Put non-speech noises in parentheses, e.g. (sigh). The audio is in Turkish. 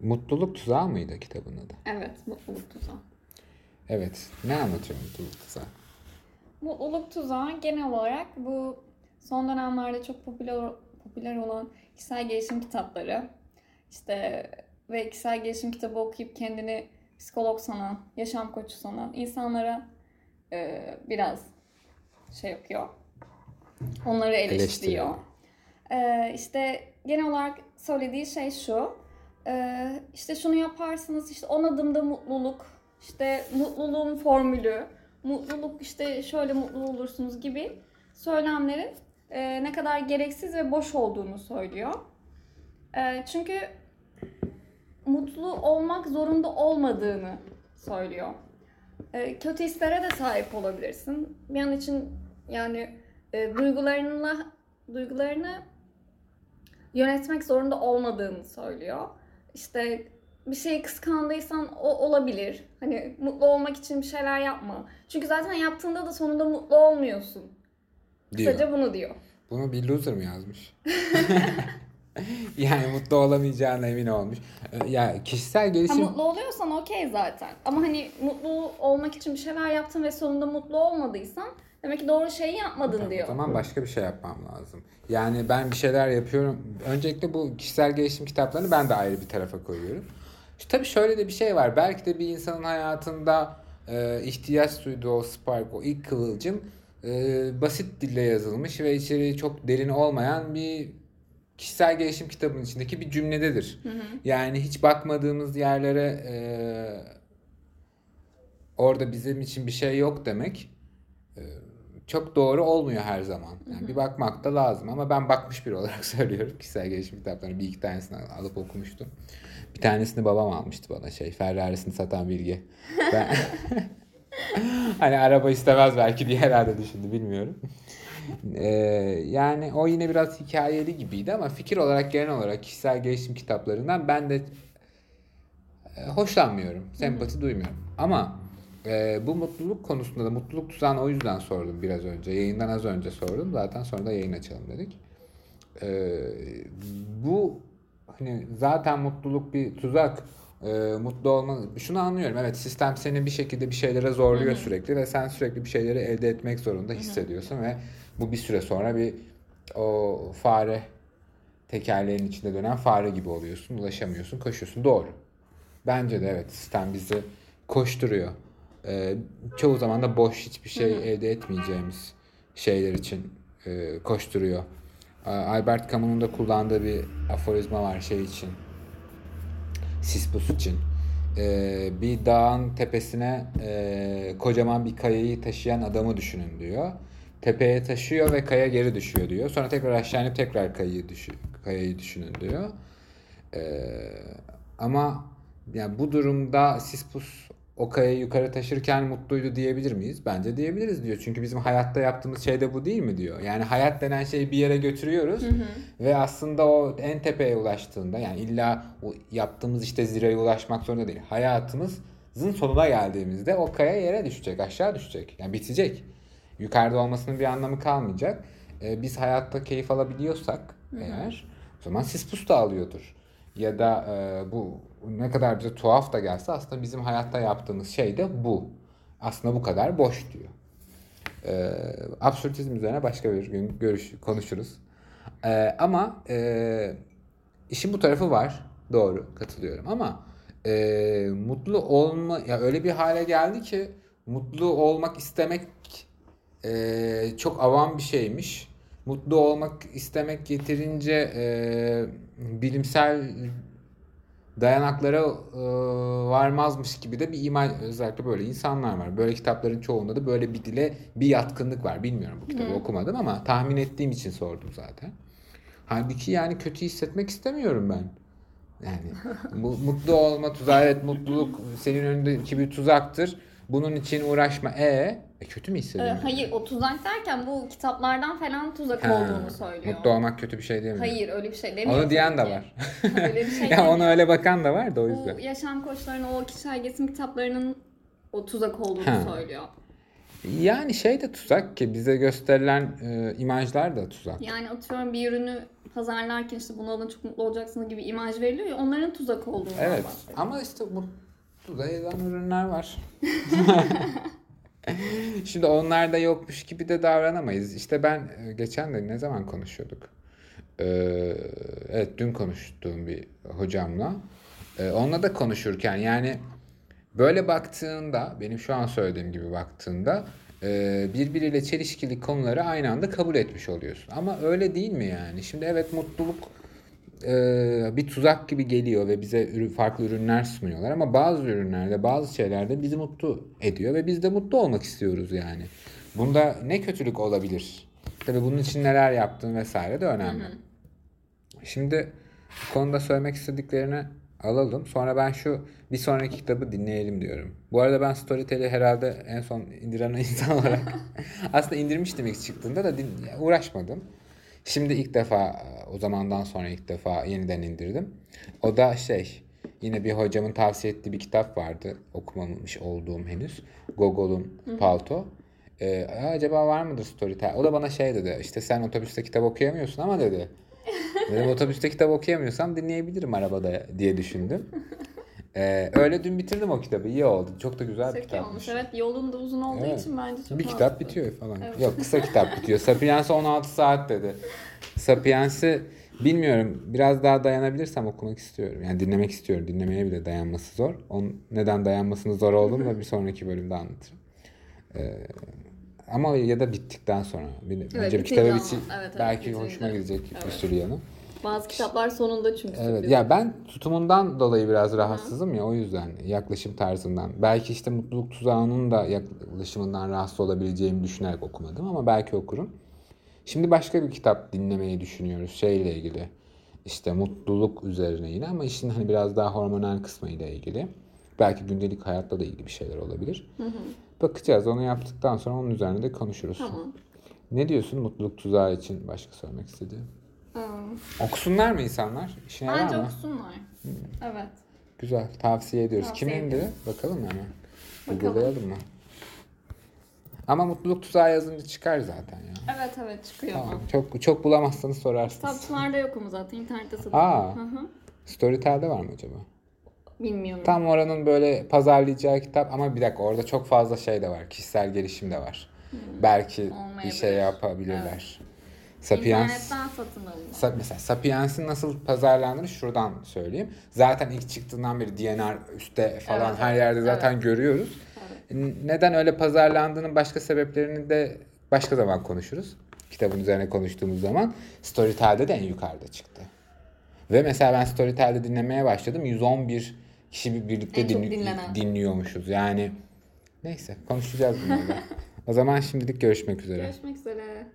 Mutluluk Tuzağı mıydı kitabın adı? Evet, mutluluk tuzağı. Evet. Ne anlatıyor Mutluluk Tuzağı? Mutluluk tuzağı genel olarak bu son dönemlerde çok popüler popüler olan kişisel gelişim kitapları. İşte ve kişisel gelişim kitabı okuyup kendini psikolog sanan, yaşam koçu sanan insanlara e, biraz şey yapıyor. Onları eleştiriyor. E, işte genel olarak söylediği şey şu. E, işte şunu yaparsınız işte on adımda mutluluk. işte mutluluğun formülü. Mutluluk işte şöyle mutlu olursunuz gibi söylemlerin e, ne kadar gereksiz ve boş olduğunu söylüyor. E, çünkü mutlu olmak zorunda olmadığını söylüyor. E, kötü hislere de sahip olabilirsin. Bir an için yani e, duygularınla duygularını yönetmek zorunda olmadığını söylüyor. İşte bir şeyi kıskandıysan o olabilir. Hani mutlu olmak için bir şeyler yapma. Çünkü zaten yaptığında da sonunda mutlu olmuyorsun. Diyor. Kısaca bunu diyor. Bunu bir loser mı yazmış? (laughs) yani mutlu olamayacağına emin olmuş. Ee, Ya kişisel Ha, gelişim mutlu oluyorsan okey zaten. Ama hani mutlu olmak için bir şeyler yaptın ve sonunda mutlu olmadıysan demek ki doğru şeyi yapmadın Tamam, diyor. O zaman başka bir şey yapmam lazım. Yani ben bir şeyler yapıyorum. Öncelikle bu kişisel gelişim kitaplarını ben de ayrı bir tarafa koyuyorum. İşte tabii şöyle de bir şey var. Belki de bir insanın hayatında e, ihtiyaç duyduğu o spark, o ilk kıvılcım e, basit dille yazılmış ve içeriği çok derin olmayan bir kişisel gelişim kitabının içindeki bir cümlededir. Yani hiç bakmadığımız yerlere e, orada bizim için bir şey yok demek çok doğru olmuyor her zaman. Yani bir bakmak da lazım ama ben bakmış biri olarak (laughs) söylüyorum kişisel gelişim kitaplarını bir iki tanesini alıp okumuştum. Bir tanesini babam almıştı bana şey Ferrari'sini satan bilgi. Ben (laughs) hani araba istemez belki diye herhalde düşündü bilmiyorum. Ee, yani o yine biraz hikayeli gibiydi ama fikir olarak genel olarak kişisel gelişim kitaplarından ben de e, hoşlanmıyorum. Sempati duymuyorum. Ama e, bu mutluluk konusunda da mutluluk tuzağını o yüzden sordum biraz önce. Yayından az önce sordum. Zaten sonra da yayın açalım dedik. E, bu hani zaten mutluluk bir tuzak. E, mutlu olma şunu anlıyorum. Evet sistem seni bir şekilde bir şeylere zorluyor sürekli ve sen sürekli bir şeyleri elde etmek zorunda hissediyorsun ve bu bir süre sonra bir o fare tekerleğin içinde dönen fare gibi oluyorsun. Ulaşamıyorsun, koşuyorsun. Doğru. Bence de evet sistem bizi koşturuyor. Ee, çoğu zaman da boş hiçbir şey elde etmeyeceğimiz şeyler için e, koşturuyor. Albert Camus'un da kullandığı bir aforizma var şey için. Sisyphus için. Ee, bir dağın tepesine e, kocaman bir kayayı taşıyan adamı düşünün diyor. Tepeye taşıyor ve kaya geri düşüyor diyor. Sonra tekrar aşağı inip tekrar kayayı, düşü, kayayı düşünün diyor. Ee, ama yani bu durumda Sisyphus o kayayı yukarı taşırken mutluydu diyebilir miyiz? Bence diyebiliriz diyor. Çünkü bizim hayatta yaptığımız şey de bu değil mi diyor. Yani hayat denen şeyi bir yere götürüyoruz ve aslında o en tepeye ulaştığında yani illa o yaptığımız işte zirveye ulaşmak zorunda değil. Hayatımızın sonuna geldiğimizde o kaya yere düşecek, aşağı düşecek. Yani bitecek. Yukarıda olmasının bir anlamı kalmayacak. Ee, biz hayatta keyif alabiliyorsak eğer o zaman Sisyphus da alıyordur. Ya da e, bu ne kadar bize tuhaf da gelse aslında bizim hayatta yaptığımız şey de bu. Aslında bu kadar boş diyor. Ee, absürtizm üzerine başka bir gün görüş konuşuruz. Ee, ama e, işin bu tarafı var. Doğru katılıyorum ama e, mutlu olma ya öyle bir hale geldi ki mutlu olmak istemek e, çok avam bir şeymiş. Mutlu olmak istemek yeterince e, bilimsel dayanaklara e, varmazmış gibi de bir imaj özellikle böyle insanlar var. Böyle kitapların çoğunda da böyle bir dile bir yatkınlık var. Bilmiyorum bu kitabı okumadım ama tahmin ettiğim için sordum zaten. Halbuki yani kötü hissetmek istemiyorum ben. Yani (laughs) mu- mutlu olma tuzağı evet mutluluk senin önündeki bir tuzaktır. Bunun için uğraşma. E, e kötü mü Ee, hissediyorum? hayır o tuzak derken bu kitaplardan falan tuzak Ha, olduğunu söylüyor. Mutlu olmak kötü bir şey değil mi? Hayır öyle bir şey demiyor. Onu diyen de var. (laughs) öyle bir şey (laughs) ya ona demiyor. öyle bakan da var da o yüzden. Bu yaşam koçlarının o kişisel gelişim kitaplarının o tuzak olduğunu Ha. söylüyor. Yani şey de tuzak ki bize gösterilen e, imajlar da tuzak. Yani atıyorum bir ürünü pazarlarken işte bunu alın çok mutlu olacaksınız gibi imaj veriliyor ya onların tuzak olduğunu Evet ama işte bu tuza yazan ürünler var. (laughs) Şimdi onlar da yokmuş gibi de davranamayız. İşte ben e, geçen de ne zaman konuşuyorduk? Ee, evet dün konuştuğum bir hocamla. Ee, onunla da konuşurken yani böyle baktığında benim şu an söylediğim gibi baktığında e, birbiriyle çelişkili konuları aynı anda kabul etmiş oluyorsun. Ama öyle değil mi yani? Şimdi evet mutluluk e, bir tuzak gibi geliyor ve bize ürün, farklı ürünler sunuyorlar ama bazı ürünlerde bazı şeylerde bizi mutlu ediyor ve biz de mutlu olmak istiyoruz yani. Bunda ne kötülük olabilir? Tabii bunun için neler yaptığın vesaire de önemli. Şimdi bu konuda söylemek istediklerini alalım. Sonra ben şu bir sonraki kitabı dinleyelim diyorum. Bu arada ben Storytel'i herhalde en son indiren (laughs) insan olarak (laughs) aslında indirmiştim ilk çıktığında da din- uğraşmadım. Şimdi ilk defa o zamandan sonra ilk defa yeniden indirdim. O da şey yine bir hocamın tavsiye ettiği bir kitap vardı. Okumamış olduğum henüz. Gogol'un Palto. Ee, acaba var mıdır Storytel? O da bana şey dedi. işte sen otobüste kitap okuyamıyorsun ama dedi. (laughs) Dedim otobüste kitap okuyamıyorsam dinleyebilirim arabada diye düşündüm. Ee, öyle dün bitirdim o kitabı. İyi oldu. Çok da güzel bir Çok iyi olmuş. kitapmış. Evet yolun da uzun olduğu Evet. için bence çok Bir mantıklı. kitap bitiyor falan. Evet. Yok kısa kitap bitiyor. (laughs) Sapiens'i 16 saat dedi. Sapiens'i bilmiyorum. Biraz daha dayanabilirsem okumak istiyorum. Yani dinlemek istiyorum. Dinlemeye bile dayanması zor. Onun neden dayanmasının zor olduğunu da bir sonraki bölümde anlatırım. Ee, ama ya da bittikten sonra. Bir, önce bir bitince kitabı ama. bitir. Evet, evet, belki bitince. hoşuma gidecek bir Evet. sürü yanı. Bazı kitaplar sonunda çünkü Evet sürpriz. ya ben tutumundan dolayı biraz rahatsızım ya o yüzden yaklaşım tarzından. Belki işte mutluluk tuzağının da yaklaşımından rahatsız olabileceğimi düşünerek okumadım ama belki okurum. Şimdi başka bir kitap dinlemeyi düşünüyoruz şeyle ilgili. İşte mutluluk üzerine yine ama işin hani biraz daha hormonal kısmıyla ilgili. Belki gündelik hayatla da ilgili bir şeyler olabilir. Bakacağız. Onu yaptıktan sonra onun üzerine de konuşuruz. Tamam. Ne diyorsun mutluluk tuzağı için başka söylemek istediğin? Okusunlar mı insanlar? İşine yarar Bence mı? okusunlar. Evet. Güzel. Tavsiye ediyoruz. Tavsiye Kim indi? ediyoruz. Bakalım hemen. Bakalım. Mı? Ama mutluluk tuzağı yazınca çıkar zaten ya. Evet evet çıkıyor. Tamam. Çok çok bulamazsanız sorarsınız. Kitapçılarda yok ama zaten internette satılıyor. Aa. Hı hı. Storytel'de var mı acaba? Bilmiyorum. Tam oranın böyle pazarlayacağı kitap ama bir dakika orada çok fazla şey de var. Kişisel gelişim de var. Belki bir Olmayabilir. şey yapabilirler. Sapiens İnternetten satın alınıyor. Sa- mesela Sapiens'in nasıl pazarlandığını şuradan söyleyeyim. Zaten ilk çıktığından beri DNR üstte falan Evet, her evet, yerde zaten görüyoruz. N- Neden öyle pazarlandığının başka sebeplerini de başka zaman konuşuruz. Kitabın üzerine konuştuğumuz zaman Storytel'de de en yukarıda çıktı. Ve mesela ben Storytel'de dinlemeye başladım. 111 kişi bir- birlikte En çok dinli- dinlenen. dinliyormuşuz. Yani neyse konuşacağız bunları. (laughs) o zaman şimdilik görüşmek üzere. Görüşmek üzere.